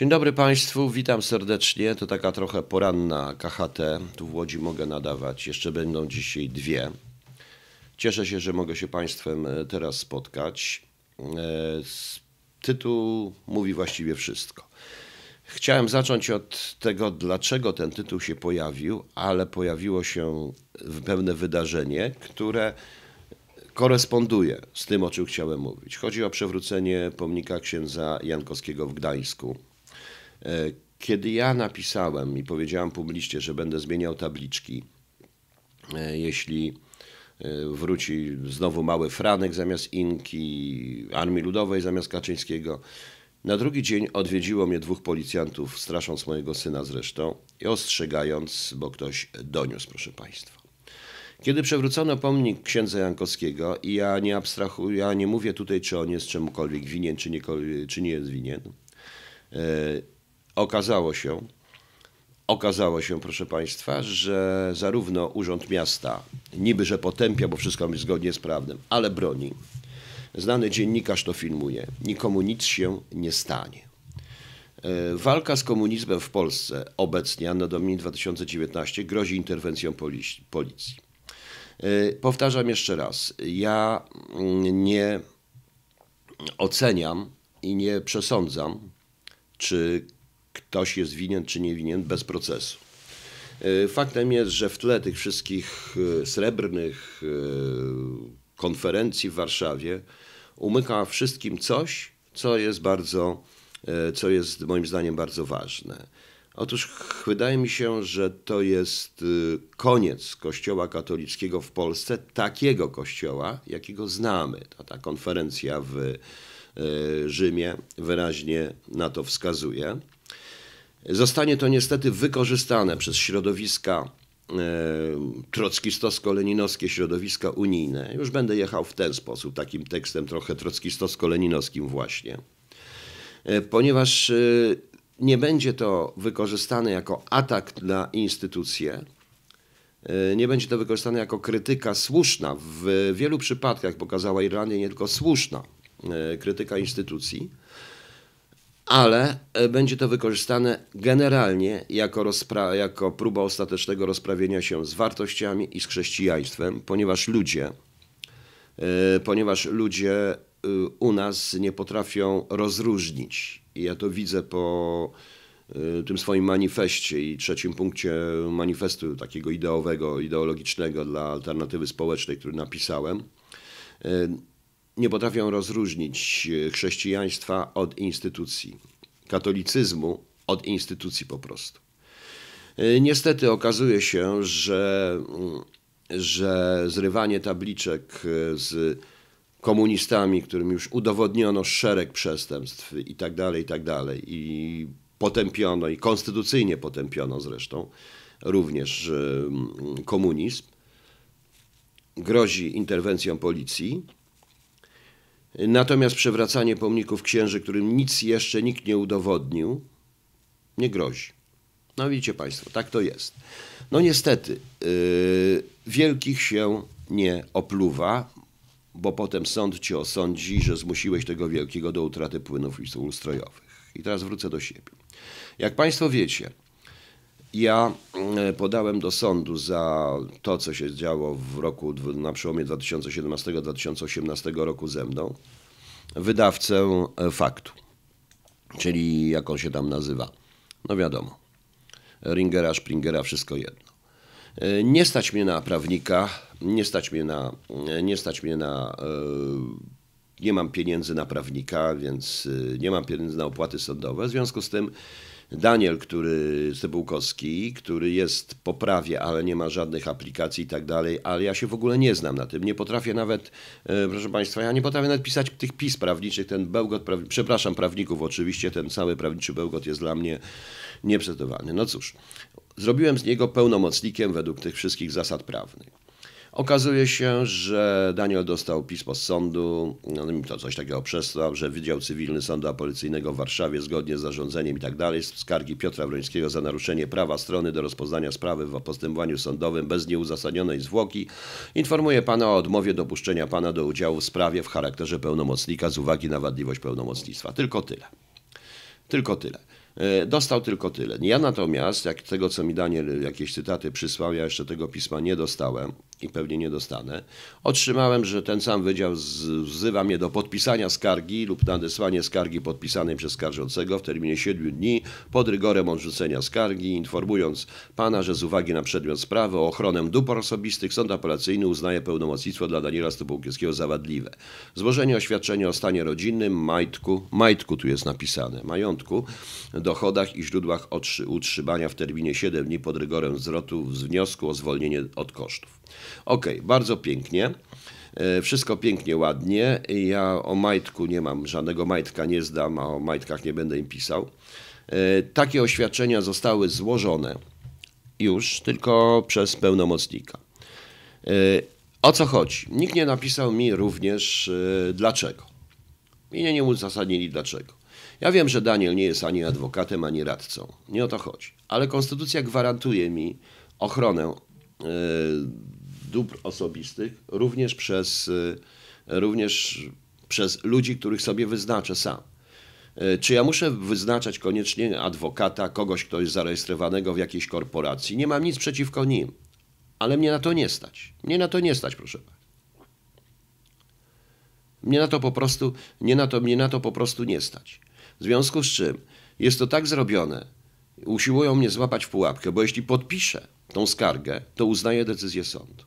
Dzień dobry Państwu, witam serdecznie. To taka trochę poranna KHT. Tu w Łodzi mogę nadawać. Jeszcze będą dzisiaj dwie. Cieszę się, że mogę się Państwem e, teraz spotkać. E, tytuł mówi właściwie wszystko. Chciałem zacząć od tego, dlaczego ten tytuł się pojawił, ale pojawiło się pewne wydarzenie, które koresponduje z tym, o czym chciałem mówić. Chodzi o przewrócenie pomnika księdza Jankowskiego w Gdańsku. E, kiedy ja napisałem i powiedziałem publicznie, że będę zmieniał tabliczki, e, jeśli e, wróci znowu mały Franek zamiast Inki, Armii Ludowej zamiast Kaczyńskiego, na drugi dzień odwiedziło mnie dwóch policjantów, strasząc mojego syna zresztą i ostrzegając, bo ktoś doniósł, proszę Państwa. Kiedy przewrócono pomnik księdza Jankowskiego i ja nie abstrahuję, ja nie mówię tutaj, czy on jest czemukolwiek winien, czy nie, czy nie jest winien, okazało się, okazało się, proszę Państwa, że zarówno Urząd Miasta niby, że potępia, bo wszystko jest zgodnie z prawem, ale broni. Znany dziennikarz to filmuje. Nikomu nic się nie stanie. E, walka z komunizmem w Polsce obecnie, Anno Domini 2019, grozi interwencją policji. E, powtarzam jeszcze raz, ja mm, nie oceniam i nie przesądzam, czy ktoś jest winien czy nie winien bez procesu. E, faktem jest, że w tle tych wszystkich e, srebrnych e, konferencji w Warszawie umyka wszystkim coś, co jest bardzo, co jest moim zdaniem bardzo ważne. Otóż wydaje mi się, że to jest koniec Kościoła katolickiego w Polsce, takiego kościoła, jakiego znamy. Ta, ta konferencja w Rzymie wyraźnie na to wskazuje. Zostanie to niestety wykorzystane przez środowiska e, trockistowsko-leninowskie środowiska unijne. Już będę jechał w ten sposób, takim tekstem trochę trockistowsko-leninowskim właśnie. E, ponieważ e, nie będzie to wykorzystane jako atak na instytucje, nie będzie to wykorzystane jako krytyka słuszna. W wielu przypadkach pokazała Irlandia nie tylko słuszna krytyka instytucji, ale e, będzie to wykorzystane generalnie jako, rozpra- jako próba ostatecznego rozprawienia się z wartościami i z chrześcijaństwem, ponieważ ludzie, e, ponieważ ludzie e, u nas nie potrafią rozróżnić. I ja to widzę po tym swoim manifestie i trzecim punkcie manifestu takiego ideowego, ideologicznego dla alternatywy społecznej, który napisałem nie potrafią rozróżnić e, chrześcijaństwa od instytucji, katolicyzmu od instytucji po prostu. E, niestety okazuje się, że, mm, że zrywanie tabliczek e, z komunistami, którym już udowodniono szereg przestępstw i tak dalej, i tak dalej, i potępiono, i konstytucyjnie potępiono zresztą również komunizm, grozi interwencją policji Natomiast przewracanie pomników księży, którym nic jeszcze nikt nie udowodnił, nie grozi. No widzicie Państwo, tak to jest. No niestety, yy, wielkich się nie opluwa, bo potem sąd cię osądzi, że zmusiłeś tego wielkiego do utraty płynów ustrojowych. I teraz wrócę do siebie. Jak Państwo wiecie, ja e, podałem do sądu za to, co się działo w roku na przełomie 2017-2018 roku ze mną, wydawcę e, faktu, czyli jak on się tam nazywa. No wiadomo, Ringera, Springera, wszystko jedno. E, nie stać mnie na prawnika, nie stać mnie na, nie stać mnie na, nie mam pieniędzy na prawnika, więc nie mam pieniędzy na opłaty sądowe. W związku z tym Daniel, który Stebułkowski, który jest po prawie, ale nie ma żadnych aplikacji i tak dalej, ale ja się w ogóle nie znam na tym. Nie potrafię nawet, e, proszę Państwa, ja nie potrafię nawet pisać tych pis prawniczych, ten bełgot, przepraszam prawników, oczywiście ten cały prawniczy bełgot jest dla mnie nieprzetowany. No cóż, zrobiłem z niego pełnomocnikiem według tych wszystkich zasad prawnych. Okazuje się, że Daniel dostał pismo z sądu, no, to coś takiego przesłał, że Wydział Cywilny Sądu Apelacyjnego w Warszawie zgodnie z zarządzeniem i tak dalej, skargi Piotra Wrońskiego za naruszenie prawa strony do rozpoznania sprawy w postępowaniu sądowym bez nieuzasadnionej zwłoki informuje pana o odmowie dopuszczenia pana do udziału w sprawie w charakterze pełnomocnika z uwagi na wadliwość pełnomocnictwa. Tylko tyle. Tylko tyle. E, dostał tylko tyle. Ja natomiast, jak tego co mi Daniel jakieś cytaty przysłał, ja jeszcze tego pisma nie dostałem i pewnie nie dostanę. Otrzymałem, że ten sam wydział wzywa mnie do podpisania skargi lub nadesłania skargi podpisanej przez skarżącego w terminie 7 dni pod rygorem odrzucenia skargi, informując pana, że z uwagi na przedmiot sprawy o ochronę dóbr osobistych sąd apelacyjny uznaje pełnomocnictwo dla Daniela Stopułkiewskiego za wadliwe. Złożenie oświadczenia o stanie rodzinnym, majtku, majtku tu jest napisane, majątku, dochodach i źródłach utrzymania w terminie 7 dni pod rygorem zwrotu z wniosku o zwolnienie od kosztów. Ok, bardzo pięknie. E, wszystko pięknie, ładnie. Ja o majtku nie mam, żadnego majtka nie zdam, a o majtkach nie będę im pisał. E, takie oświadczenia zostały złożone już tylko przez pełnomocnika. E, o co chodzi? Nikt nie napisał mi również dlaczego. I nie, nie uzasadnili dlaczego. Ja wiem, że Daniel nie jest ani adwokatem, ani radcą. Nie o to chodzi. Ale konstytucja gwarantuje mi ochronę dóbr osobistych również przez, y, również przez ludzi, których sobie wyznaczę sam. Y, czy ja muszę wyznaczać koniecznie adwokata, kogoś, kto jest zarejestrowanego w jakiejś korporacji? Nie mam nic przeciwko nim, ale mnie na to nie stać. Mnie na to nie stać, proszę pana. Mnie na to po prostu, nie na to, mnie na to po prostu nie stać. W związku z czym jest to tak zrobione, usiłują mnie złapać w pułapkę, bo jeśli podpiszę tą skargę, to uznaję decyzję sądu.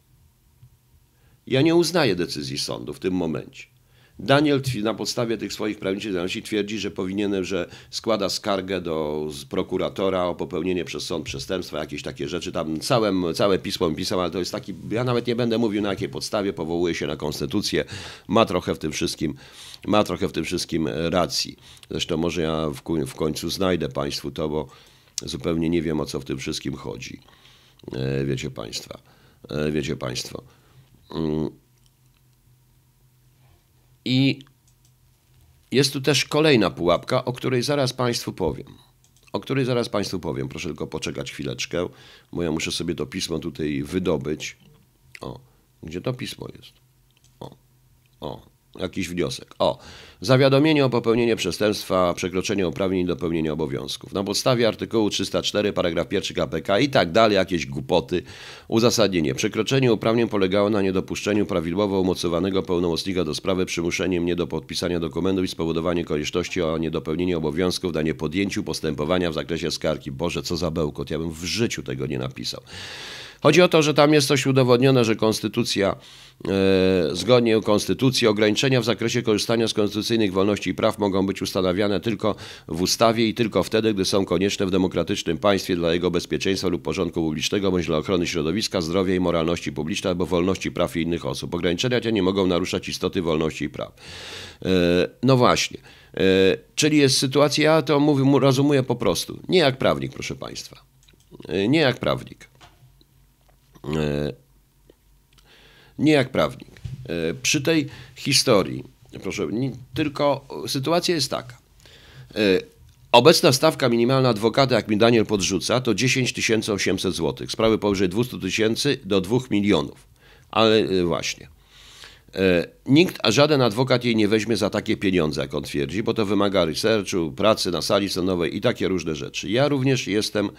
Ja nie uznaję decyzji sądu w tym momencie. Daniel na podstawie tych swoich prawniczych zdolności twierdzi, że powinienem, że składa skargę do prokuratora o popełnienie przez sąd przestępstwa, jakieś takie rzeczy. Tam całe, całe pismo pisał, ale to jest taki, ja nawet nie będę mówił na jakiej podstawie, powołuje się na konstytucję, ma trochę w tym wszystkim, ma trochę w tym wszystkim racji. Zresztą może ja w, w końcu znajdę Państwu to, bo zupełnie nie wiem o co w tym wszystkim chodzi. E, wiecie Państwa, e, wiecie Państwo. I jest tu też kolejna pułapka, o której zaraz Państwu powiem. O której zaraz Państwu powiem. Proszę tylko poczekać chwileczkę, bo ja muszę sobie to pismo tutaj wydobyć. O, gdzie to pismo jest? O, o, jakiś wniosek. O, zawiadomienie o popełnieniu przestępstwa, przekroczenie uprawnień do pełnienia obowiązków. Na podstawie artykułu 304, paragraf 1 KPK i tak dalej, jakieś głupoty. Uzasadnienie. Przekroczenie uprawnień polegało na niedopuszczeniu prawidłowo umocowanego pełnomocnika do sprawy przymuszeniem nie do podpisania dokumentów i spowodowanie konieczności o niedopełnienie obowiązków na niepodjęciu postępowania w zakresie skargi. Boże, co za bełkot, ja bym w życiu tego nie napisał. Chodzi o to, że tam jest coś udowodnione, że konstytucja, e, zgodnie z konstytucją, ograniczenia w zakresie korzystania z konstytucyjnych wolności i praw mogą być ustanawiane tylko w ustawie i tylko wtedy, gdy są konieczne w demokratycznym państwie dla jego bezpieczeństwa lub porządku publicznego, bądź dla ochrony środowiska, zdrowia i moralności publicznej albo wolności praw innych osób. Ograniczenia te nie mogą naruszać istoty wolności i praw. E, no właśnie. E, czyli jest sytuacja, ja to mówię, rozumuję po prostu. Nie jak prawnik, proszę Państwa. Nie jak prawnik. E, nie jak prawnik. E, przy tej historii, proszę, tylko sytuacja jest taka. E, obecna stawka minimalna adwokata, jak mi Daniel podrzuca, to 10 800 zł. Sprawy powyżej 200 tysięcy do 2 milionów. Ale właśnie. Nikt, a żaden adwokat jej nie weźmie za takie pieniądze, jak on twierdzi, bo to wymaga researchu, pracy na sali sądowej i takie różne rzeczy. Ja również jestem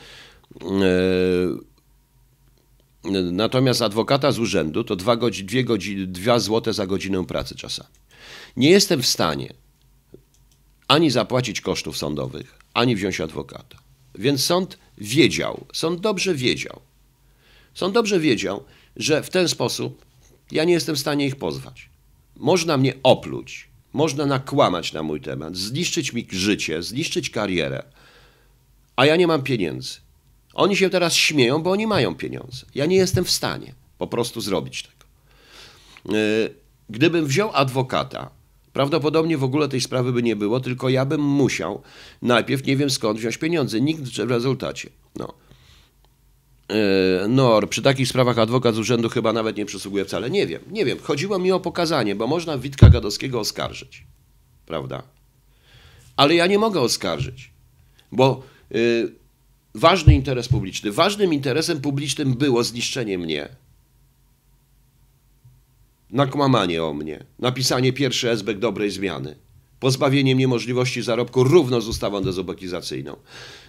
Natomiast adwokata z urzędu to 2 godzin, dwie godziny, 2 złote za godzinę pracy czasami. Nie jestem w stanie ani zapłacić kosztów sądowych, ani wziąć adwokata. Więc sąd wiedział, sąd dobrze wiedział, sąd dobrze wiedział, że w ten sposób ja nie jestem w stanie ich pozwać. Można mnie opluć, można nakłamać na mój temat, zniszczyć mi życie, zniszczyć karierę, a ja nie mam pieniędzy. Oni się teraz śmieją, bo oni mają pieniądze. Ja nie jestem w stanie po prostu zrobić tego. E, gdybym wziął adwokata, prawdopodobnie w ogóle tej sprawy by nie było, tylko ja bym musiał najpierw nie wiem skąd wziąć pieniądze. Nikt w rezultacie. No. E, no, przy takich sprawach adwokat z urzędu chyba nawet nie przysługuje wcale. Nie wiem, nie wiem. Chodziło mi o pokazanie, bo można Witka Gadowskiego oskarżyć. Prawda? Ale ja nie mogę oskarżyć, bo yy, ważny interes publiczny. Ważnym interesem publicznym było zniszczenie mnie. Nakłamanie o mnie, napisanie pierwszy esbek dobrej zmiany, pozbawienie mnie możliwości zarobku równo z ustawą dezobekizacyjną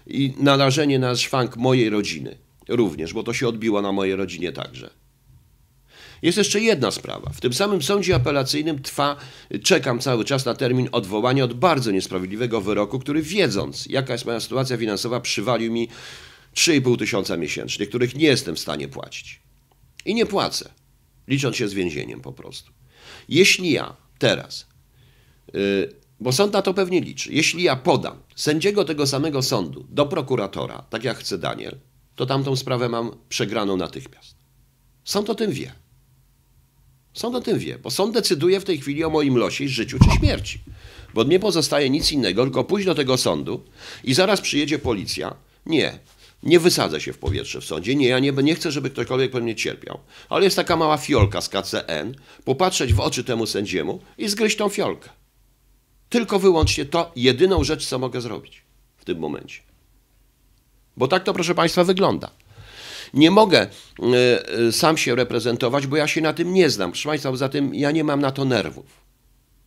i narażenie na szwank mojej rodziny również, bo to się odbiło na mojej rodzinie także. Jest jeszcze jedna sprawa. W tym samym sądzie apelacyjnym trwa, czekam cały czas na termin odwołania od bardzo niesprawiedliwego wyroku, który wiedząc, jaka jest moja sytuacja finansowa, przywalił mi 3,5 tysiąca miesięcznie, których nie jestem w stanie płacić. I nie płacę, licząc się z więzieniem po prostu. Jeśli ja teraz, yy, bo sąd na to pewnie liczy, jeśli ja podam sędziego tego samego sądu do prokuratora, tak jak chce Daniel, to tamtą sprawę mam przegraną natychmiast. Sąd o tym wie. Sąd o tym wie, bo sąd decyduje w tej chwili o moim losie, życiu czy śmierci. Bo nie pozostaje nic innego, tylko pójść do tego sądu i zaraz przyjedzie policja. Nie, nie wysadzę się w powietrze w sądzie. Nie, ja nie, nie chcę, żeby ktokolwiek po mnie cierpiał. Ale jest taka mała fiolka z KCN, popatrzeć w oczy temu sędziemu i zgryźć tą fiolkę. Tylko wyłącznie to jedyną rzecz, co mogę zrobić w tym momencie. Bo tak to, proszę Państwa, wygląda. Nie mogę e, e, sam się reprezentować, bo ja się na tym nie znam. Proszę Państwa, poza tym ja nie mam na to nerwów.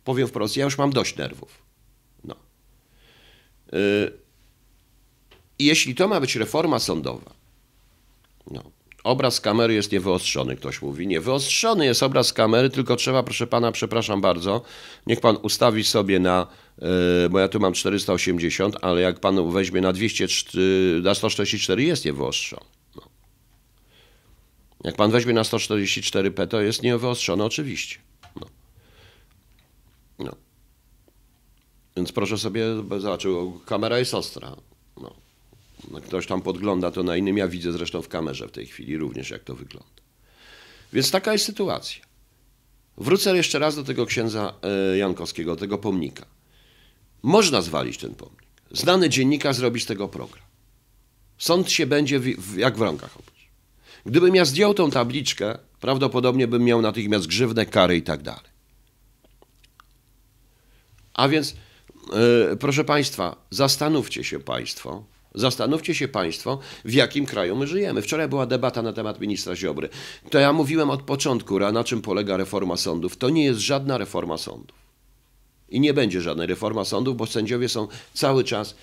Powiem wprost, ja już mam dość nerwów. No. E, I jeśli to ma być reforma sądowa, no, obraz kamery jest niewyostrzony, ktoś mówi. Niewyostrzony jest obraz kamery, tylko trzeba, proszę pana, przepraszam bardzo, niech pan ustawi sobie na, bo ja tu mam 480, ale jak pan weźmie na 204, na 144 jest niewyostrzony. Jak pan weźmie na 144p, to jest niewyostrzone oczywiście. No. no. Więc proszę sobie zobaczyć, kamera jest ostra. No. no. Ktoś tam podgląda to na innym, ja widzę zresztą w kamerze w tej chwili również, jak to wygląda. Więc taka jest sytuacja. Wrócę jeszcze raz do tego księdza e, Jankowskiego, tego pomnika. Można zwalić ten pomnik. Znany dziennikarz zrobi z tego program. Sąd się będzie w, w, jak w rąkach Gdybym ja zdjął tą tabliczkę, prawdopodobnie bym miał natychmiast grzywne, kary i tak dalej. A więc, yy, proszę Państwa, zastanówcie się Państwo, Zastanówcie się Państwo, w jakim kraju my żyjemy. Wczoraj była debata na temat ministra Ziobry. To ja mówiłem od początku, na czym polega reforma sądów. To nie jest żadna reforma sądów. I nie będzie żadnej reforma sądów, bo sędziowie są cały czas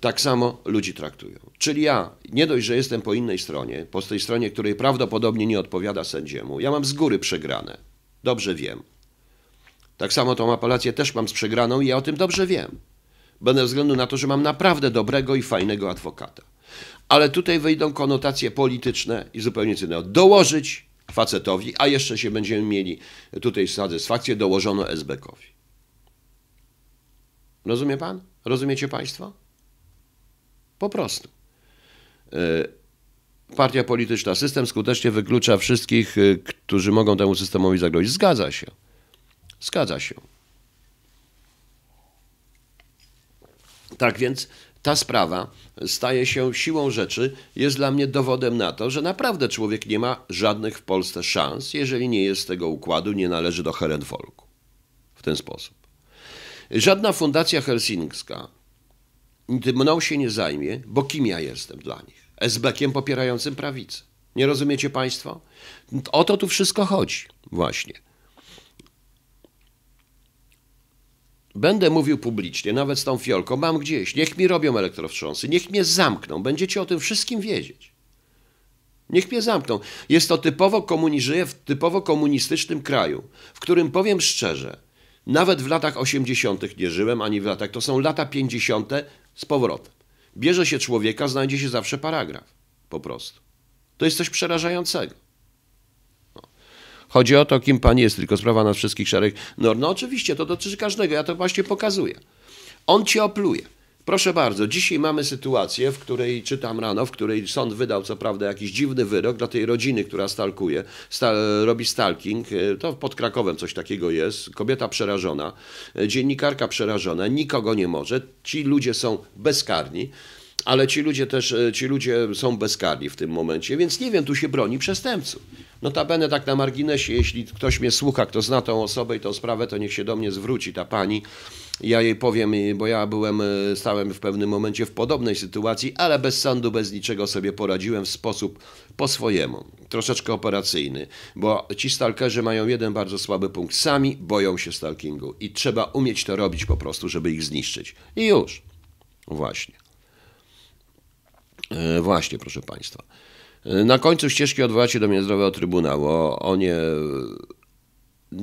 tak samo ludzi traktują. Czyli ja nie dość, że jestem po innej stronie, po tej stronie, której prawdopodobnie nie odpowiada sędziemu, ja mam z góry przegrane. Dobrze wiem. Tak samo tą apelację też mam z przegraną i ja o tym dobrze wiem. Będę względu na to, że mam naprawdę dobrego i fajnego adwokata. Ale tutaj wyjdą konotacje polityczne i zupełnie co innego. Dołożyć facetowi, a jeszcze się będziemy mieli tutaj satysfakcję, dołożono SBK-owi. Rozumie pan? Rozumiecie państwo? Po prostu. E, partia polityczna, system skutecznie wyklucza wszystkich, e, którzy mogą temu systemowi zagrozić. Zgadza się. Zgadza się. Tak więc ta sprawa staje się siłą rzeczy, jest dla mnie dowodem na to, że naprawdę człowiek nie ma żadnych w Polsce szans, jeżeli nie jest z tego układu, nie należy do Herenfolku. W ten sposób. Żadna fundacja helsińska mną się nie zajmie, bo kim ja jestem dla nich? SB-kiem popierającym prawicę. Nie rozumiecie Państwo? O to tu wszystko chodzi, właśnie. Będę mówił publicznie, nawet z tą fiolką, mam gdzieś, niech mi robią elektrowstrząsy, niech mnie zamkną, będziecie o tym wszystkim wiedzieć. Niech mnie zamkną. Jest to typowo komunizuję w typowo komunistycznym kraju, w którym powiem szczerze, nawet w latach 80. nie żyłem, ani w latach, to są lata 50. z powrotem. Bierze się człowieka, znajdzie się zawsze paragraf. Po prostu. To jest coś przerażającego. No. Chodzi o to, kim pan jest, tylko sprawa nas wszystkich szarych norm. No oczywiście, to dotyczy każdego, ja to właśnie pokazuję. On cię opluje. Proszę bardzo, dzisiaj mamy sytuację, w której czytam rano, w której sąd wydał co prawda jakiś dziwny wyrok dla tej rodziny, która stalkuje, sta, robi stalking. E, to pod Krakowem coś takiego jest. Kobieta przerażona, e, dziennikarka przerażona, nikogo nie może. Ci ludzie są bezkarni. ale ci ludzie też, e, ci ludzie są bezkarni w tym momencie, więc nie wiem, tu się broni przestępców. Notabene tak na marginesie, jeśli ktoś mnie słucha, kto zna tą osobę i tą sprawę, to niech się do mnie zwróci, ta pani. Ja jej powiem, bo ja byłem, e, stałem w pewnym momencie w podobnej sytuacji, ale bez sądu, bez niczego sobie poradziłem w sposób po swojemu, troszeczkę operacyjny, bo ci stalkerzy mają jeden bardzo słaby punkt. Sami boją się stalkingu i trzeba umieć to robić po prostu, żeby ich zniszczyć. I już. Właśnie. E, właśnie, proszę Państwa. E, na końcu ścieżki odwołacie do Międzynarodowego Trybunału. O, o nie...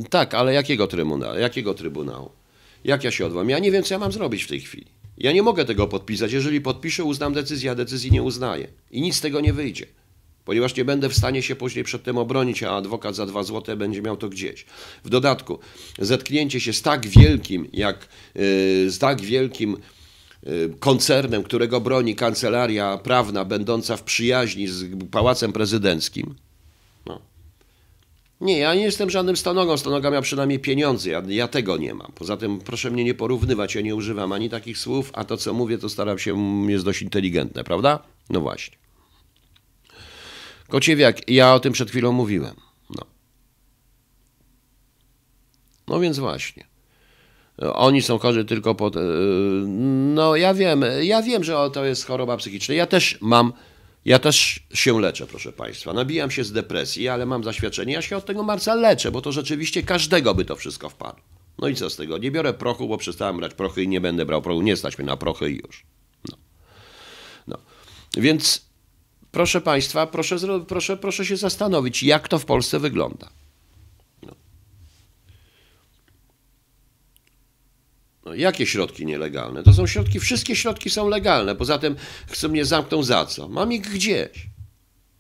Tak, ale jakiego trybunału? Jakiego trybunału? Jak ja się odwołam? Ja nie wiem, co ja mam zrobić w tej chwili. Ja nie mogę tego podpisać. Jeżeli podpiszę, uznam decyzję, a decyzji nie uznaję. I nic z tego nie wyjdzie. Ponieważ nie będę w stanie się później przed tym obronić, a adwokat za dwa złote będzie miał to gdzieś. W dodatku, zetknięcie się z tak wielkim, jak yy, z tak wielkim Y, koncernem, którego broni kancelaria prawna będąca w przyjaźni z Pałacem Prezydenckim. No. Nie, ja nie jestem żadnym stonogą. Stonoga miał przynajmniej pieniądze. Ja, ja, tego nie mam. Poza tym proszę mnie nie porównywać. Ja nie używam ani takich słów, a to co mówię, to staram się, jest dość inteligentne, prawda? No właśnie. Kociewiak, ja o tym przed chwilą mówiłem. No. No więc właśnie. Oni są chorzy tylko pod. E, no ja wiem, ja wiem, że to jest choroba psychiczna. Ja też mam, ja też się leczę, proszę Państwa. Nabijam się z depresji, ale mam zaświadczenie. Ja się od tego marca leczę, bo to rzeczywiście każdego by to wszystko wpadło. No i co z tego? Nie biorę prochu, bo przestałem brać prochy i nie będę brał prochu. Nie stać mnie na prochy i już. No. no. Więc proszę Państwa, proszę, proszę, proszę się zastanowić, jak to w Polsce wygląda. No, jakie środki nielegalne? To są środki, wszystkie środki są legalne. Poza tym chcą mnie zamknąć za co? Mam ich gdzieś.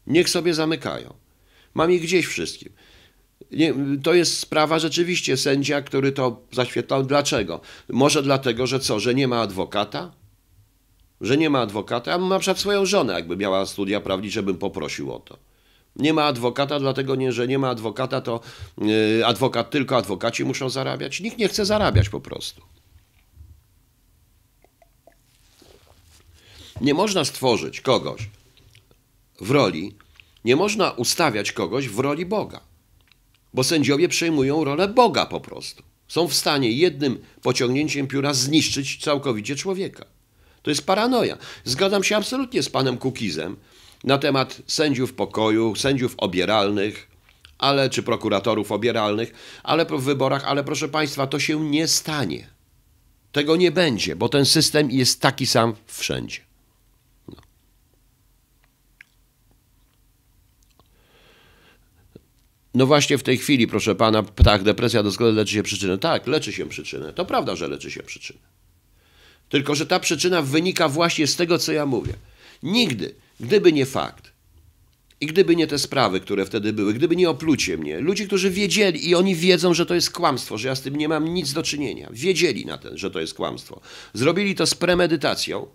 Niech sobie zamykają. Mam ich gdzieś wszystkim. Nie, to jest sprawa rzeczywiście sędzia, który to zaświetlał. Dlaczego? Może dlatego, że co, że nie ma adwokata? Że nie ma adwokata? Ja bym na swoją żonę, jakby miała studia prawnicze, bym poprosił o to. Nie ma adwokata, dlatego nie, że nie ma adwokata, to yy, adwokat, tylko adwokaci muszą zarabiać. Nikt nie chce zarabiać po prostu. Nie można stworzyć kogoś w roli, nie można ustawiać kogoś w roli Boga, bo sędziowie przejmują rolę Boga po prostu. Są w stanie jednym pociągnięciem pióra zniszczyć całkowicie człowieka. To jest paranoia. Zgadzam się absolutnie z panem Kukizem na temat sędziów pokoju, sędziów obieralnych, ale czy prokuratorów obieralnych, ale w wyborach, ale proszę państwa, to się nie stanie. Tego nie będzie, bo ten system jest taki sam wszędzie. No właśnie w tej chwili, proszę pana, tak, depresja doskonale leczy się przyczynę. Tak, leczy się przyczynę. To prawda, że leczy się przyczynę. Tylko, że ta przyczyna wynika właśnie z tego, co ja mówię. Nigdy, gdyby nie fakt i gdyby nie te sprawy, które wtedy były, gdyby nie oplucie mnie, ludzie, którzy wiedzieli i oni wiedzą, że to jest kłamstwo, że ja z tym nie mam nic do czynienia, wiedzieli na ten, że to jest kłamstwo. Zrobili to z premedytacją,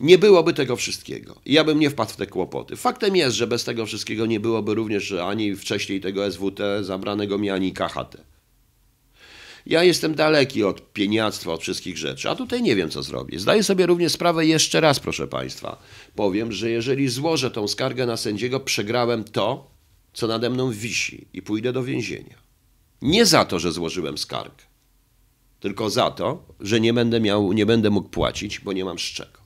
nie byłoby tego wszystkiego. Ja bym nie wpadł w te kłopoty. Faktem jest, że bez tego wszystkiego nie byłoby również ani wcześniej tego SWT, zabranego mi ani KHT. Ja jestem daleki od pieniactwa, od wszystkich rzeczy, a tutaj nie wiem, co zrobię. Zdaję sobie również sprawę, jeszcze raz, proszę Państwa, powiem, że jeżeli złożę tą skargę na sędziego, przegrałem to, co nade mną wisi i pójdę do więzienia. Nie za to, że złożyłem skargę, tylko za to, że nie będę, miał, nie będę mógł płacić, bo nie mam z czego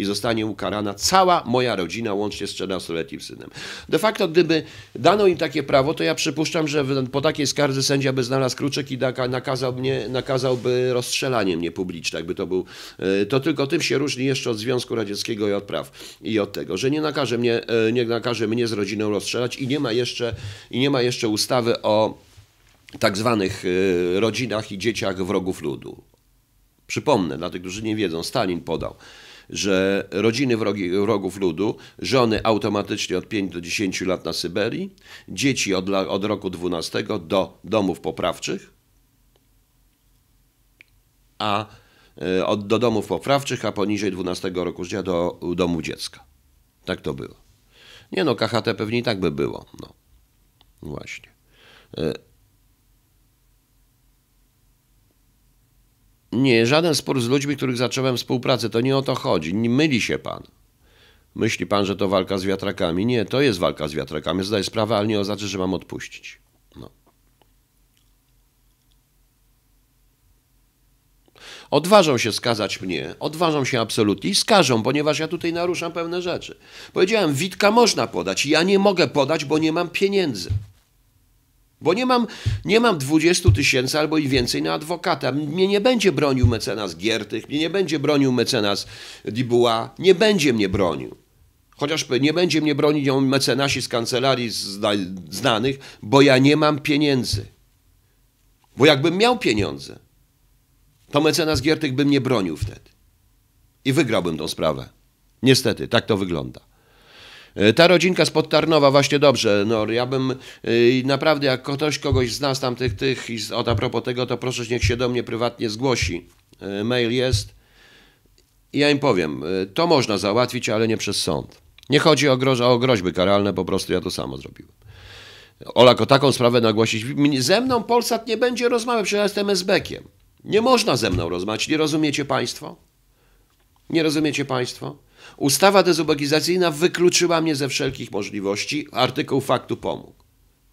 i zostanie ukarana cała moja rodzina, łącznie z 14-letnim synem. De facto, gdyby dano im takie prawo, to ja przypuszczam, że po takiej skardze sędzia by znalazł kruczek i nakazał mnie, nakazałby rozstrzelanie mnie publiczne, jakby to był. E, to tylko tym się różni jeszcze od Związku Radzieckiego i od praw i od tego, że nie nakaże mnie, e, nie nakaże mnie z rodziną rozstrzelać i nie ma jeszcze, i nie ma jeszcze ustawy o tak zwanych e, rodzinach i dzieciach wrogów ludu. Przypomnę, dla tych, którzy nie wiedzą, Stalin podał że rodziny wrogi, wrogów ludu, żony automatycznie od 5 do 10 lat na Syberii, dzieci od, od roku 12 do domów poprawczych, a e, od, do domów poprawczych, a poniżej 12 roku życia do domu dziecka. Tak to było. Nie no, KHT pewnie i tak by było. No. Właśnie. Nie, żaden spór z ludźmi, których zacząłem współpracę, to nie o to chodzi. Nie myli się pan. Myśli pan, że to walka z wiatrakami? Nie, to jest walka z wiatrakami. Zdaję sprawę, ale nie oznacza, że mam odpuścić. No. Odważą się skazać mnie, odważą się absolutnie i skażą, ponieważ ja tutaj naruszam pewne rzeczy. Powiedziałem, Witka można podać, ja nie mogę podać, bo nie mam pieniędzy. Bo nie mam, nie mam 20 tysięcy albo i więcej na adwokata. Mnie nie będzie bronił mecenas Giertych, mnie nie będzie bronił mecenas Dibuła, nie będzie mnie bronił. Chociaż nie będzie mnie bronić mecenasi z kancelarii znanych, bo ja nie mam pieniędzy. Bo jakbym miał pieniądze, to mecenas Giertych by mnie bronił wtedy. I wygrałbym tą sprawę. Niestety, tak to wygląda. E, ta rodzinka z Podtarnowa, właśnie dobrze, no ja bym yy, naprawdę, jak ktoś kogoś zna z tamtych tych i od a propos tego, to proszę niech się do mnie prywatnie zgłosi. Yy, mail jest. I ja im powiem, to można załatwić, ale nie przez sąd. Nie chodzi o, groź o groźby karalne, po prostu ja to samo zrobiłem. Olako, taką sprawę nagłosić. Ze mną Polsat nie będzie rozmawiał, przecież ja jestem SB-kiem. Nie można ze mną rozmawiać, nie rozumiecie państwo? Nie rozumiecie państwo? Ustawa dezubekizacyjna wykluczyła mnie ze wszelkich możliwości. Artykuł faktu pomógł.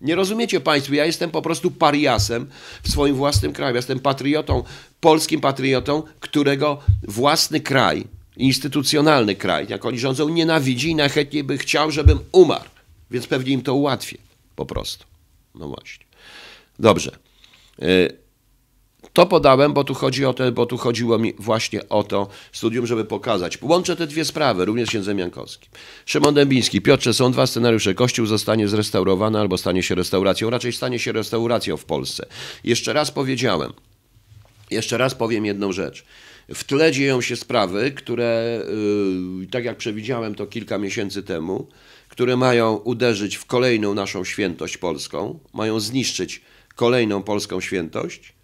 Nie rozumiecie Państwo, ja jestem po prostu pariasem w swoim własnym kraju. Jestem patriotą, polskim patriotą, którego własny kraj, instytucjonalny kraj, jak oni rządzą, nienawidzi i najchętniej by chciał, żebym umarł. Więc pewnie im to ułatwię. Po prostu. No właśnie. Dobrze. Y, to podałem, bo tu, chodzi o te, bo tu chodziło mi właśnie o to studium, żeby pokazać. Łączę te dwie sprawy, również księdzem Jankowskim. Szymon Dębiński. Piotrze, są dwa scenariusze. Kościół zostanie zrestaurowany albo stanie się restauracją. Raczej stanie się restauracją w Polsce. Jeszcze raz powiedziałem, jeszcze raz powiem jedną rzecz. W tle dzieją się sprawy, które, yy, tak jak przewidziałem to kilka miesięcy temu, które mają uderzyć w kolejną naszą świętość polską, mają zniszczyć kolejną polską świętość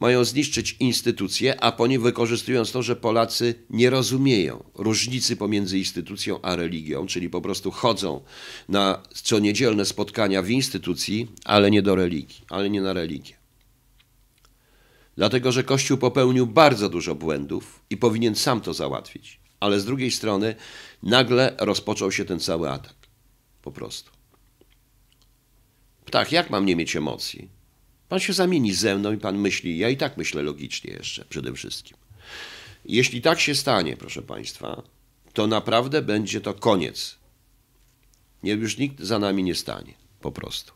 mają zniszczyć instytucje, a po nie wykorzystując to, że Polacy nie rozumieją różnicy pomiędzy instytucją a religią, czyli po prostu chodzą na co niedzielne spotkania w instytucji, ale nie do religii, ale nie na religię. Dlatego, że Kościół popełnił bardzo dużo błędów i powinien sam to załatwić. Ale z drugiej strony nagle rozpoczął się ten cały atak. Po prostu. Tak, jak mam nie mieć emocji? Pan się zamieni ze mną i pan myśli, ja i tak myślę logicznie jeszcze przede wszystkim. Jeśli tak się stanie, proszę państwa, to naprawdę będzie to koniec. Nie, już nikt za nami nie stanie, po prostu.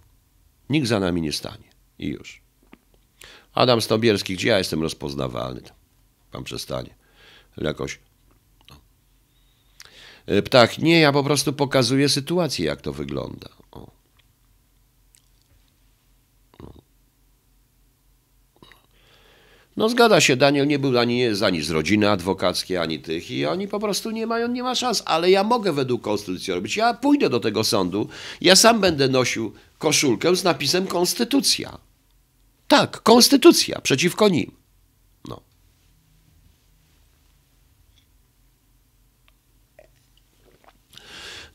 Nikt za nami nie stanie i już. Adam Stobierski, gdzie ja jestem rozpoznawalny? Pan przestanie. Jakoś. No. E, ptak, nie, ja po prostu pokazuję sytuację, jak to wygląda. No zgadza się, Daniel nie był ani, ani z rodziny adwokackiej, ani tych i oni po prostu nie mają, nie ma szans, ale ja mogę według konstytucji robić. Ja pójdę do tego sądu, ja sam będę nosił koszulkę z napisem konstytucja. Tak, konstytucja, przeciwko nim. No.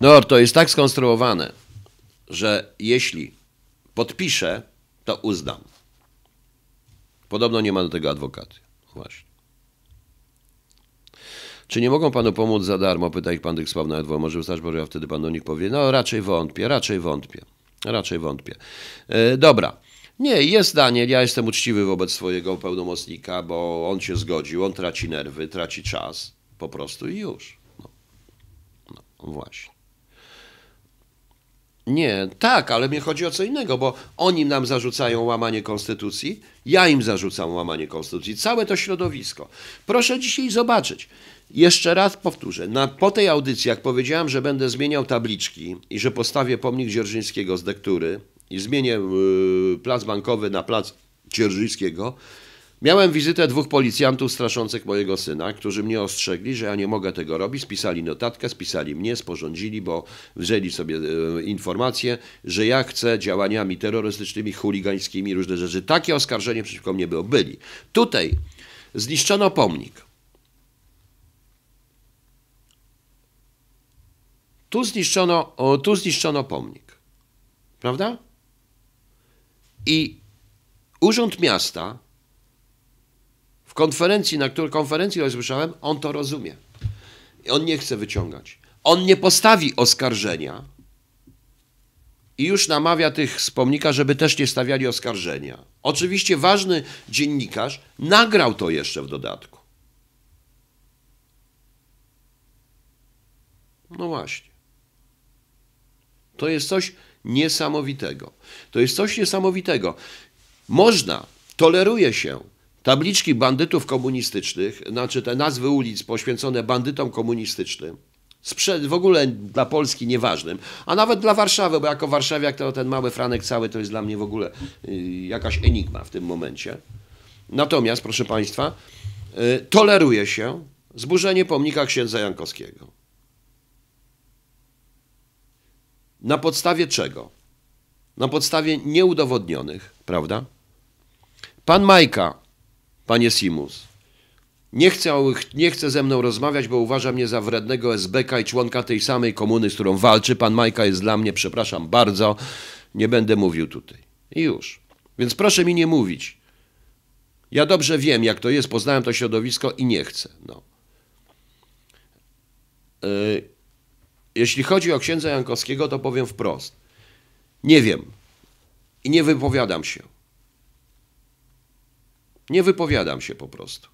No, to jest tak skonstruowane, że jeśli podpiszę, to uznam. Podobno nie ma do tego adwokaty. Właśnie. Czy nie mogą panu pomóc za darmo? Pyta ich pan tych sławnych adwokat. Może wystarczy, bo ja wtedy pan do nich powie, no raczej wątpię, raczej wątpię, raczej wątpię. E, dobra. Nie, jest Daniel, ja jestem uczciwy wobec swojego pełnomocnika, bo on się zgodził, on traci nerwy, traci czas, po prostu i już. No, no właśnie. Nie, tak, ale mnie chodzi o co innego, bo oni nam zarzucają łamanie konstytucji, ja im zarzucam łamanie konstytucji, całe to środowisko. Proszę dzisiaj zobaczyć. Jeszcze raz powtórzę, na, po tej audycji, jak powiedziałem, że będę zmieniał tabliczki i że postawię pomnik Dzierżyńskiego z dektury i zmienię yy, plac bankowy na plac Dzierżyńskiego, Miałem wizytę dwóch policjantów straszących mojego syna, którzy mnie ostrzegli, że ja nie mogę tego robić. Spisali notatkę, spisali mnie, sporządzili, bo wzięli sobie e, informację, że ja chcę działaniami terrorystycznymi, chuligańskimi, różne rzeczy. Takie oskarżenie przeciwko mnie było. Byli. Tutaj zniszczono pomnik. Tu zniszczono, tu zniszczono pomnik. Prawda? I Urząd Miasta konferencji, na której konferencji ja słyszałem, on to rozumie. I on nie chce wyciągać. On nie postawi oskarżenia i już namawia tych z pomnika, żeby też nie stawiali oskarżenia. Oczywiście ważny dziennikarz nagrał to jeszcze w dodatku. No właśnie. To jest coś niesamowitego. To jest coś niesamowitego. Można, toleruje się tabliczki bandytów komunistycznych, znaczy te nazwy ulic poświęcone bandytom komunistycznym, sprzed, w ogóle dla Polski nieważnym, a nawet dla Warszawy, bo jako warszawiak to ten mały Franek cały to jest dla mnie w ogóle y, jakaś enigma w tym momencie. Natomiast, proszę Państwa, y, toleruje się zburzenie pomnika księdza Jankowskiego. Na podstawie czego? Na podstawie nieudowodnionych, prawda? Pan Majka, panie Simus, nie chce, nie ze mną rozmawiać, bo uważa mnie za wrednego SBK i członka tej samej komuny, z którą walczy. Pan Majka jest dla mnie, przepraszam bardzo, nie będę mówił tutaj. I już. Więc proszę mi nie mówić. Ja dobrze wiem, jak to jest, poznałem to środowisko i nie chcę. No. Yy, jeśli chodzi o księdza Jankowskiego, to powiem wprost. Nie wiem i nie wypowiadam się. Nie wypowiadam się po prostu.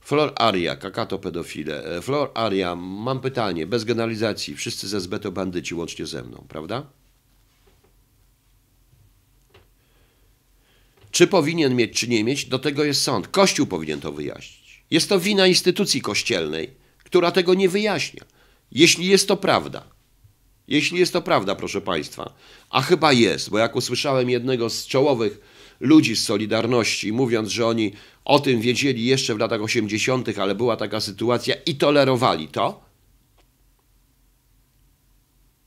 Flor Aria, kakato pedofile. E, Flor Aria, mam pytanie, bez generalizacji. Wszyscy ze SB to bandyci, łącznie ze mną, prawda? Czy powinien mieć, czy nie mieć, do tego jest sąd. Kościół powinien to wyjaśnić. Jest to wina instytucji kościelnej, która tego nie wyjaśnia. Jeśli jest to prawda, jeśli jest to prawda, proszę Państwa, a chyba jest, bo jak usłyszałem jednego z czołowych ludzi z Solidarności, mówiąc, że oni o tym wiedzieli jeszcze w latach 80., ale była taka sytuacja i tolerowali to,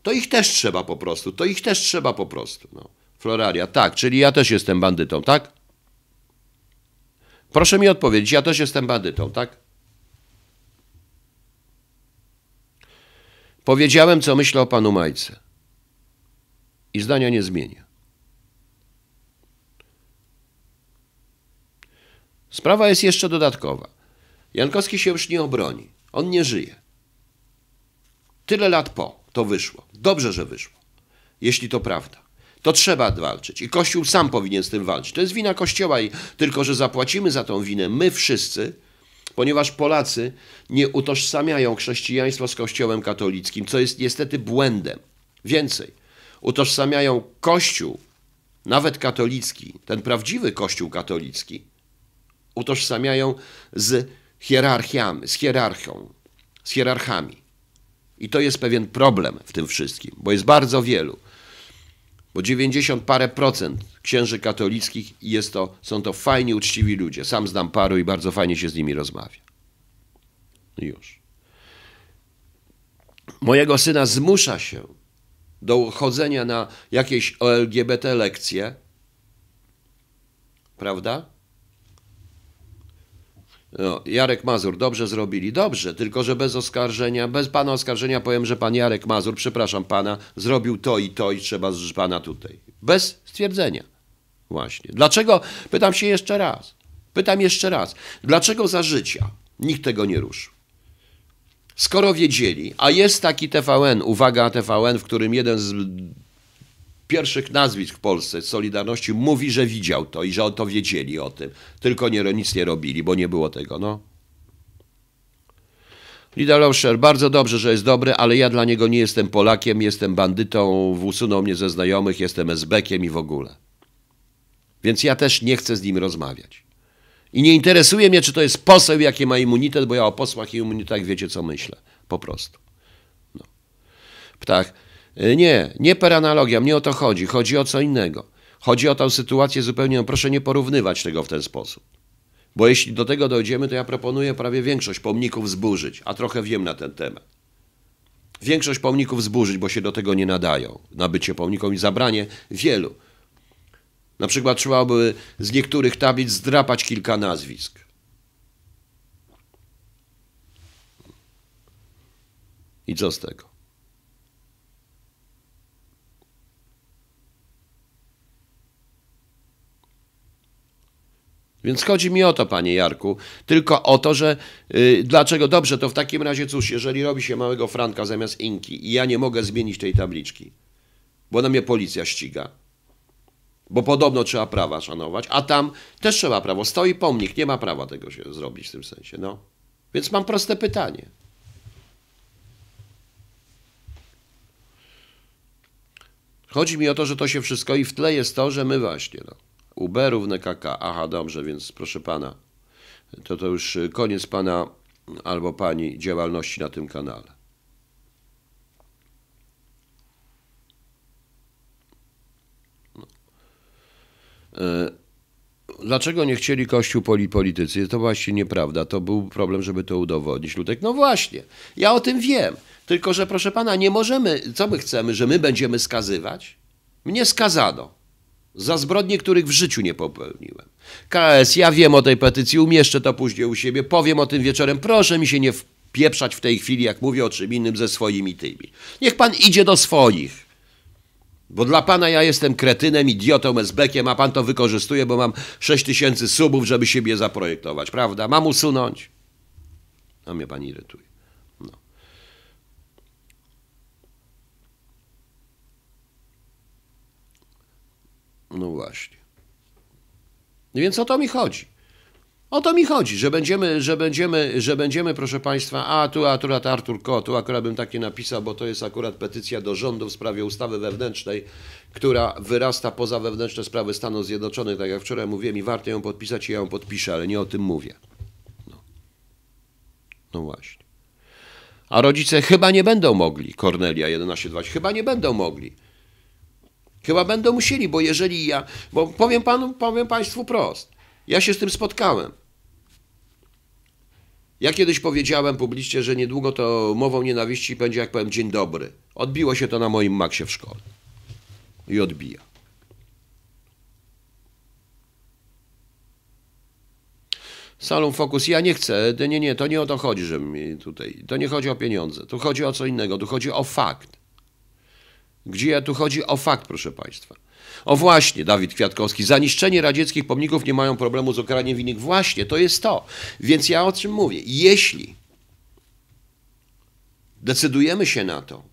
to ich też trzeba po prostu, to ich też trzeba po prostu. No. Floraria, tak, czyli ja też jestem bandytą, tak? Proszę mi odpowiedzieć, ja też jestem bandytą, tak? Powiedziałem, co myślę o panu Majce. I zdania nie zmienię. Sprawa jest jeszcze dodatkowa. Jankowski się już nie obroni. On nie żyje. Tyle lat po to wyszło. Dobrze, że wyszło. Jeśli to prawda. To trzeba walczyć. I Kościół sam powinien z tym walczyć. To jest wina Kościoła, i tylko że zapłacimy za tą winę my wszyscy, ponieważ Polacy nie utożsamiają chrześcijaństwo z Kościołem katolickim, co jest niestety błędem. Więcej, utożsamiają Kościół, nawet katolicki, ten prawdziwy Kościół katolicki, utożsamiają z hierarchiami, z hierarchią, z hierarchami. I to jest pewien problem w tym wszystkim, bo jest bardzo wielu. Bo 90 parę procent księży katolickich jest to, są to fajni, uczciwi ludzie. Sam znam paru i bardzo fajnie się z nimi rozmawia. Już. Mojego syna zmusza się do chodzenia na jakieś LGBT lekcje, prawda? No, Jarek Mazur, dobrze zrobili. Dobrze, tylko że bez oskarżenia, bez pana oskarżenia powiem, że pan Jarek Mazur, przepraszam pana, zrobił to i to i trzeba z pana tutaj. Bez stwierdzenia. Właśnie. Dlaczego, pytam się jeszcze raz, pytam jeszcze raz, dlaczego za życia nikt tego nie ruszył? Skoro wiedzieli, a jest taki TVN, uwaga TVN, w którym jeden z pierwszych nazwisk w Polsce Solidarności mówi, że widział to i że o to wiedzieli o tym. Tylko nie, nic nie robili, bo nie było tego. No. Lauscher, bardzo dobrze, że jest dobry, ale ja dla niego nie jestem Polakiem, jestem bandytą, usunął mnie ze znajomych, jestem esbekiem i w ogóle. Więc ja też nie chcę z nim rozmawiać. I nie interesuje mnie, czy to jest poseł, jaki ma immunitet, bo ja o posłach i immunitetach wiecie, co myślę. Po prostu. No. Ptak. E, nie, nie per analogia, mnie o to chodzi. Chodzi o co innego. Chodzi o tę sytuację zupełnie, no proszę nie porównywać tego w ten sposób. Bo jeśli do tego dojdziemy, to ja proponuję prawie większość pomników zburzyć, a trochę wiem na ten temat. Większość pomników zburzyć, bo się do tego nie nadają. Nabycie pomnikom i zabranie wielu. Na przykład trzeba by z niektórych tablic zdrapać kilka nazwisk. I co z tego? Więc chodzi mi o to, panie Jarku, tylko o to, że yy, dlaczego dobrze, to w takim razie cóż, jeżeli robi się małego franka zamiast inki i ja nie mogę zmienić tej tabliczki, bo na mnie policja ściga, bo podobno trzeba prawa szanować, a tam też trzeba prawo. Stoi pomnik, nie ma prawa tego się zrobić w tym sensie. No. Więc mam proste pytanie. Chodzi mi o to, że to się wszystko i w tle jest to, że my właśnie, no, Uber równe KK. Aha, dobrze, więc proszę pana, to to już koniec pana albo pani działalności na tym kanale. No. E, dlaczego nie chcieli Kościół poli politycy? To właśnie nieprawda. To był problem, żeby to udowodnić. Lutek, no właśnie, ja o tym wiem. Tylko, że proszę pana, nie możemy, co my chcemy, że my będziemy skazywać? Mnie skazano za zbrodnie, których w życiu nie popełniłem. KS, ja wiem o tej petycji, umieszczę to później u siebie, powiem o tym wieczorem. Proszę mi się nie wpieprzać w tej chwili, jak mówię o czym innym, ze swoimi tymi. Niech pan idzie do swoich. Bo dla pana ja jestem kretynem, idiotą, esbekiem, a pan to wykorzystuje, bo mam 6 tysięcy subów, żeby siebie zaprojektować, prawda? Mam usunąć. A mnie pan irytuje. No właśnie. Więc o to mi chodzi. O to mi chodzi, że będziemy, że będziemy, że będziemy, proszę Państwa, a tu akurat Artur Ko, tu akurat bym takie napisał, bo to jest akurat petycja do rządu w sprawie ustawy wewnętrznej, która wyrasta poza wewnętrzne sprawy Stanów Zjednoczonych, tak jak wczoraj mówiłem i warto ją podpisać i ja ją podpiszę, ale nie o tym mówię. No, no właśnie. A rodzice chyba nie będą mogli, Kornelia 11.2, chyba nie będą mogli Chyba będą musieli, bo jeżeli ja, bo powiem panu, powiem państwu prost, ja się z tym spotkałem. Ja kiedyś powiedziałem publicznie, że niedługo to mową nienawiści będzie, jak powiem, dzień dobry. Odbiło się to na moim maksie w szkole. I odbija. Salon Focus, ja nie chcę, nie, nie, to nie o to chodzi, że mi tutaj, to nie chodzi o pieniądze, tu chodzi o co innego, tu chodzi o fakt. Gdzie tu chodzi o fakt, proszę Państwa. O właśnie, Dawid Kwiatkowski, zaniszczenie radzieckich pomników nie mają problemu z okaraniem winnych. Właśnie, to jest to. Więc ja o czym mówię? Jeśli decydujemy się na to,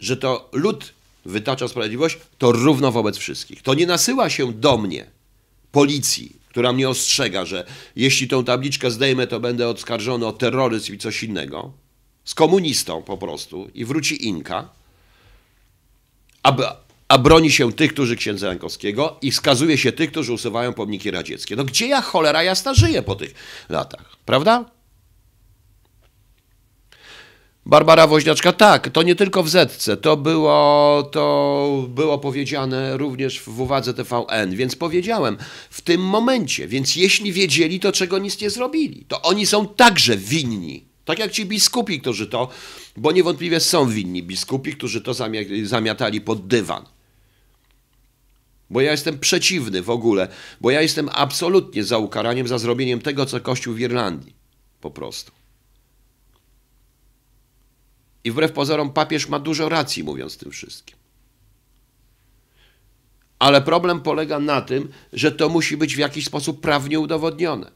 że to lud wytacza sprawiedliwość, to równo wobec wszystkich. To nie nasyła się do mnie policji, która mnie ostrzega, że jeśli tą tabliczkę zdejmę, to będę oskarżony o terroryzm i coś innego. Z komunistą po prostu i wróci Inka a, a broni się tych, którzy księdza Jankowskiego i skazuje się tych, którzy usuwają pomniki radzieckie. No gdzie ja cholera jasna żyję po tych latach, prawda? Barbara Woźniaczka, tak, to nie tylko w Zetce, to było, to było powiedziane również w uwadze TVN, więc powiedziałem w tym momencie, więc jeśli wiedzieli, to czego nic nie zrobili, to oni są także winni. Tak jak ci biskupi, którzy to, bo niewątpliwie są winni biskupi, którzy to zamiatali pod dywan. Bo ja jestem przeciwny w ogóle, bo ja jestem absolutnie za ukaraniem, za zrobieniem tego, co Kościół w Irlandii. Po prostu. I wbrew pozorom papież ma dużo racji, mówiąc tym wszystkim. Ale problem polega na tym, że to musi być w jakiś sposób prawnie udowodnione.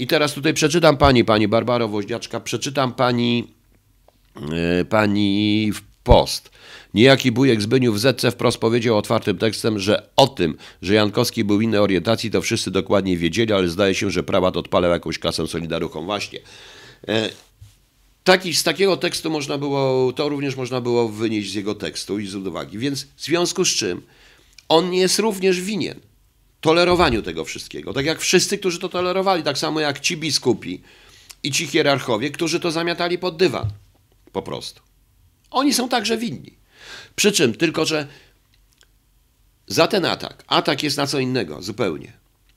I teraz tutaj przeczytam pani, pani Barbaro Woźniaczka, przeczytam pani, yy, pani post. Niejaki bujek Zbyniów w Zetce wprost powiedział otwartym tekstem, że o tym, że Jankowski był innej orientacji, to wszyscy dokładnie wiedzieli, ale zdaje się, że prałat odpalał jakąś kasę solidaruchą. Właśnie. E, taki, z takiego tekstu można było, to również można było wynieść z jego tekstu i z uwagi. Więc w związku z czym on jest również winien tolerowaniu tego wszystkiego. Tak jak wszyscy, którzy to tolerowali, tak samo jak ci biskupi i ci hierarchowie, którzy to zamiatali pod dywan. Po prostu. Oni są także winni. Przy czym tylko, że za ten atak, atak jest na co innego zupełnie.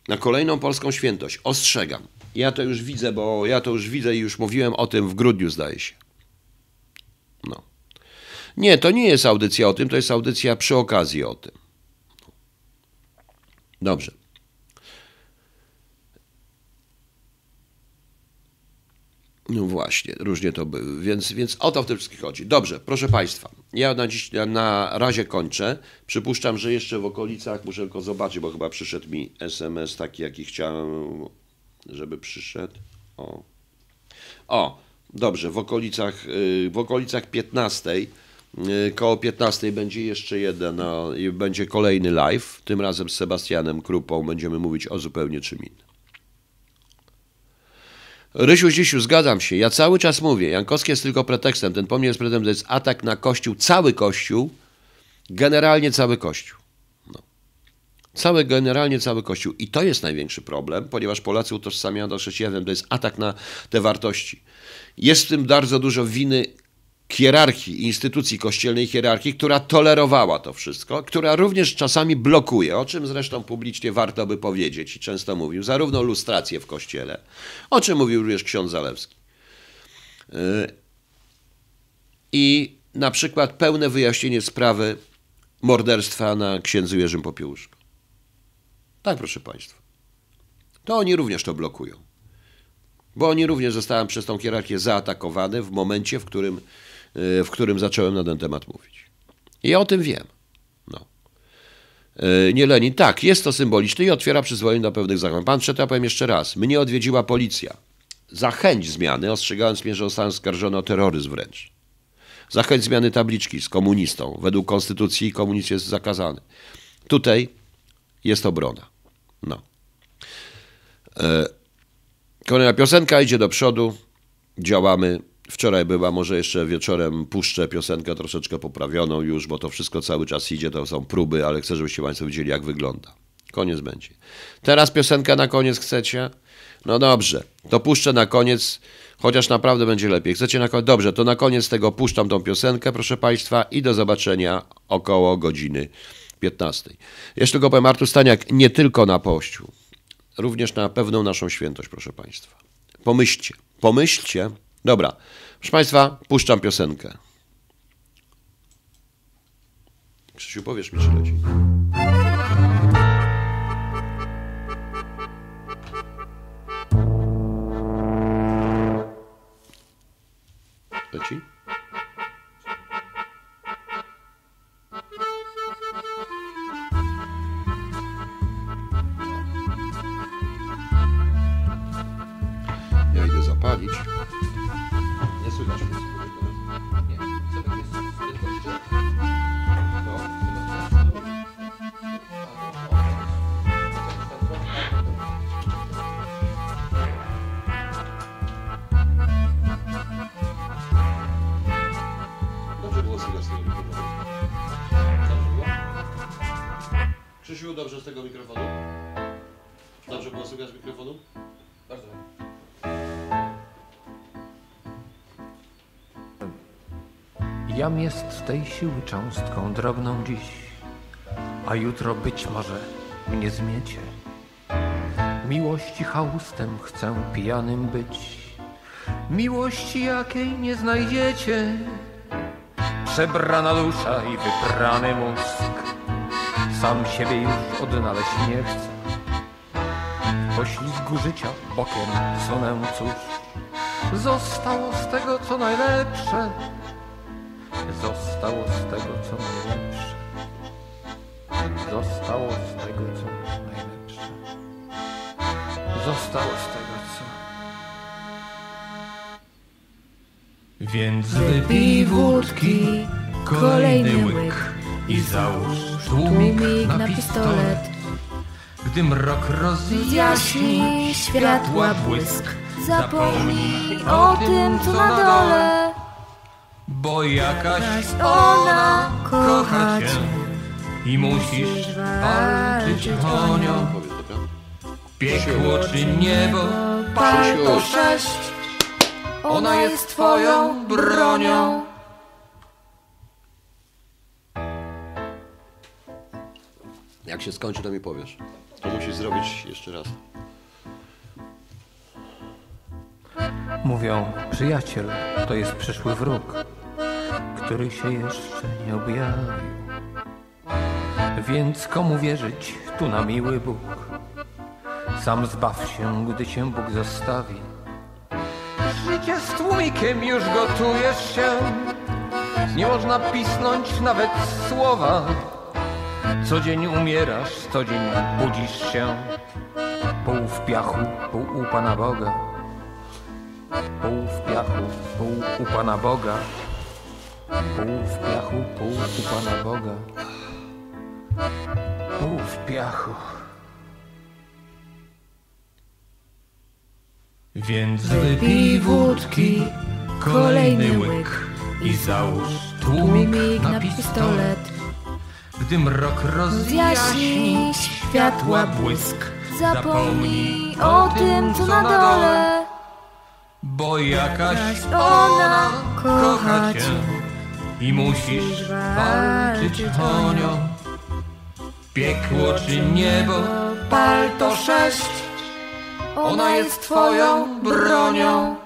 Na kolejną polską świętość. Ostrzegam. Ja to już widzę, bo ja to już widzę i już mówiłem o tym w grudniu, zdaje się. No. Nie, to nie jest audycja o tym, to jest audycja przy okazji o tym. Dobrze. No właśnie, różnie to były, więc, więc o to w tym wszystkim chodzi. Dobrze, proszę Państwa, ja na dziś na razie kończę. Przypuszczam, że jeszcze w okolicach, muszę tylko zobaczyć, bo chyba przyszedł mi SMS taki, jaki chciałem, żeby przyszedł. O, o dobrze, w okolicach, y, w okolicach 15, y, koło 15 będzie jeszcze jeden, no, będzie kolejny live, tym razem z Sebastianem Krupą będziemy mówić o zupełnie czym innym. Rysiu Zisiu, zgadzam się. Ja cały czas mówię, Jankowski jest tylko pretekstem. Ten pomnik jest pretekstem, to jest atak na Kościół, cały Kościół, generalnie cały Kościół. No. Cały, generalnie cały Kościół. I to jest największy problem, ponieważ Polacy utożsamiają do chrześcijanizm, to jest atak na te wartości. Jest w tym bardzo dużo winy hierarchii, instytucji kościelnej hierarchii, która tolerowała to wszystko, która również czasami blokuje, o czym zresztą publicznie warto by powiedzieć i często mówił, zarówno lustrację w kościele, o czym mówił również ksiądz Zalewski. Yy, I na przykład pełne wyjaśnienie sprawy morderstwa na księdzu Jerzym Popiełuszku. Tak, proszę Państwa. To oni również to blokują. Bo oni również zostałem przez tą hierarchię zaatakowany w momencie, w którym w którym zacząłem na ten temat mówić. I ja o tym wiem. No. E, nie Lenin, tak, jest to symboliczne i otwiera przyzwolenie do pewnych zachowań. Pan przed, ja powiem jeszcze raz, mnie odwiedziła policja. Za chęć zmiany, ostrzegając mnie, że zostałem skarżony o terroryzm wręcz. Za chęć zmiany tabliczki z komunistą. Według konstytucji komunizm jest zakazany. Tutaj jest obrona. No. E, kolejna piosenka idzie do przodu. Działamy Wczoraj była, może jeszcze wieczorem puszczę piosenkę troszeczkę poprawioną już, bo to wszystko cały czas idzie, to są próby, ale chcę, żebyście Państwo widzieli, jak wygląda. Koniec będzie. Teraz piosenka na koniec chcecie? No dobrze, to puszczę na koniec, chociaż naprawdę będzie lepiej. Chcecie na koniec? Dobrze, to na koniec tego puszczam tą piosenkę, proszę Państwa, i do zobaczenia około godziny 15. Jeszcze tylko powiem, Artur Staniak, nie tylko na pościu, również na pewną naszą świętość, proszę Państwa. Pomyślcie, pomyślcie, Dobra, proszę Państwa, puszczam piosenkę. Krzysiu, powiesz mi, czy leci. Leci? Krzysiu, dobrze z tego mikrofonu? Dobrze było słychać z mikrofonu? Bardzo Jam jest tej siły cząstką drobną dziś, a jutro być może mnie zmiecie. Miłości chałustem chcę pijanym być, miłości jakiej nie znajdziecie. Przebrana dusza i wyprany mózg, sam siebie już odnaleźć nie chcę. Poślizgu życia bokiem sunę cóż, zostało z tego co najlepsze zostało z tego, co najlepsze. Zostało z tego, co najlepsze. Zostało z tego, co... Więc wypij wódki, kolejny łyk i załóż tłumik na pistolet. Gdy mrok rozjaśni światła błysk, zapomnij o tym, co na dole. Bo jakaś ona kocha cię i musisz walczyć o nią. Piekło czy niebo, pal to sześć. Ona jest twoją bronią. Jak się skończy, to mi powiesz. To musisz zrobić jeszcze raz. Mówią, przyjaciel to jest przyszły wróg, który się jeszcze nie objawił. Więc komu wierzyć tu na miły Bóg? Sam zbaw się, gdy cię Bóg zostawi. życie z tłumikiem już gotujesz się Nie można pisnąć nawet słowa Co dzień umierasz, co dzień budzisz się. Pół w piachu, pół u Pana Boga. Pół w piachu, pół u Pana Boga. Pół w piachu, pół u Pana Boga. Pół w piachu. Więc wypij wódki, kolejny łyk i załóż tłumik na pistolet. Gdy mrok rozjaśni światła błysk, zapomnij o tym, co na dole. Bo jakaś ona kocha cię i musisz walczyć o nią. Piekło czy niebo, pal to sześć. Ona jest twoją bronią.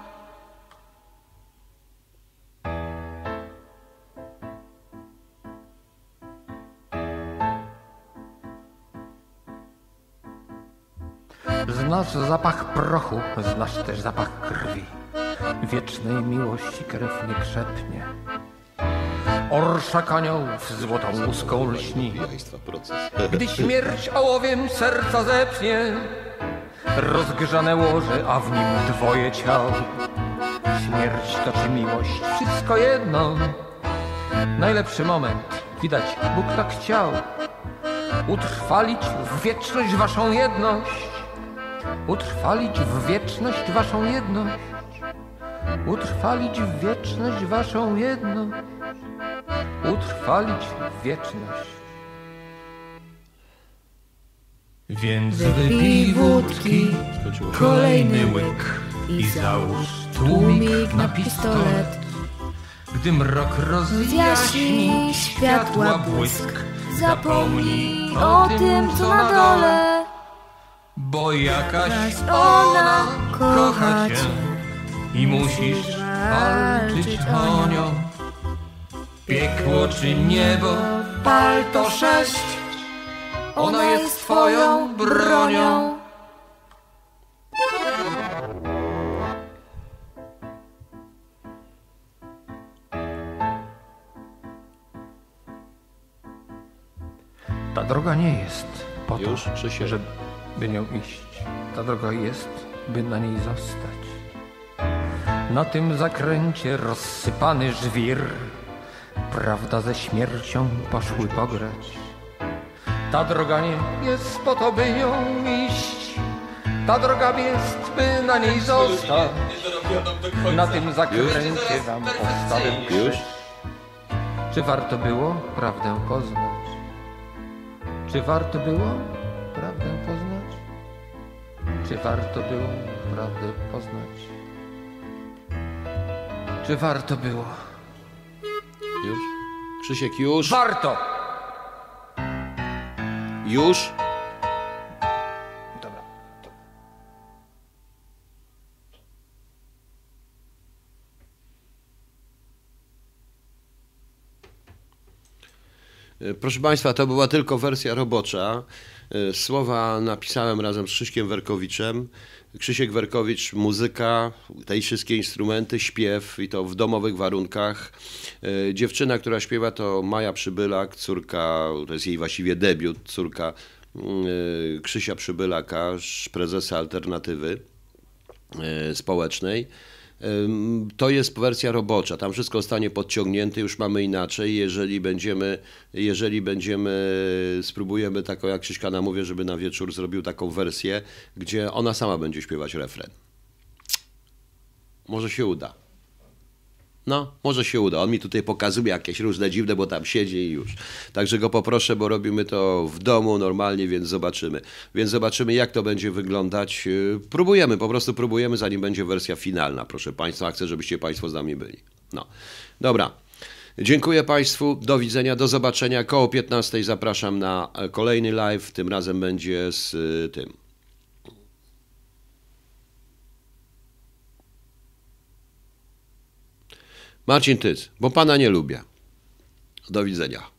Znasz zapach prochu, znasz też zapach krwi. Wiecznej miłości krew nie krzepnie. Orszak aniołów złotą łuską lśni. Gdy śmierć ołowiem serca zepnie, rozgrzane łoże, a w nim dwoje ciał. Śmierć to czy miłość, wszystko jedno. Najlepszy moment, widać, Bóg tak chciał. Utrwalić w wieczność waszą jedność. Utrwalić w wieczność waszą jedność. Utrwalić w wieczność waszą jedność. Utrwalić w wieczność. Więc wypij wódki, kolejny łyk i załóż tłumik na pistolet. Gdy mrok rozjaśni światła błysk, zapomnij o tym, co. Bo jakaś ona kocha cię i musisz walczyć o nią. Piekło czy niebo, pal to sześć. Ona jest twoją bronią. Ta droga nie jest po Już, to, Żeby nią iść. Ta droga jest, by na niej zostać. Na tym zakręcie rozsypany żwir, prawda ze śmiercią poszły pograć. Ta droga nie jest po to, by nią iść. Ta droga jest, by na niej zostać. Na tym zakręcie wam Już? krzyż. Czy warto było prawdę poznać? Czy warto było prawdę poznać? Czy warto było prawdę poznać? Czy warto było? Już? Krzysiek, już? Warto! Już? Dobra. E, Proszę Państwa, to była tylko wersja robocza. E, Słowa napisałem razem z Krzyśkiem Werkowiczem. Krzysiek Werkowicz, muzyka, te wszystkie instrumenty, śpiew i to w domowych warunkach. E, Dziewczyna, która śpiewa to Maja Przybylak, córka, to jest jej właściwie debiut, córka mm, e, Krzysia Przybylaka, prezesa Alternatywy społecznej. To jest wersja robocza, tam wszystko zostanie podciągnięte, już mamy inaczej. Jeżeli będziemy, jeżeli będziemy, spróbujemy taką, jak Krzyśka namówię, żeby na wieczór zrobił taką wersję, gdzie ona sama będzie śpiewać refren. Może się uda. No, może się uda. On mi tutaj pokazuje jakieś różne dziwne, bo tam siedzi i już. Także go poproszę, bo robimy to w domu normalnie, więc zobaczymy. Więc zobaczymy, jak to będzie wyglądać. Yy, Próbujemy, po prostu próbujemy, zanim będzie wersja finalna, proszę Państwa. Chcę, żebyście Państwo z nami byli. No, dobra. Dziękuję Państwu, do widzenia, do zobaczenia. Koło 15 zapraszam na e, kolejny live. Tym razem będzie z y, tym. Marcin Tyc, bo Pana nie lubię. Do widzenia.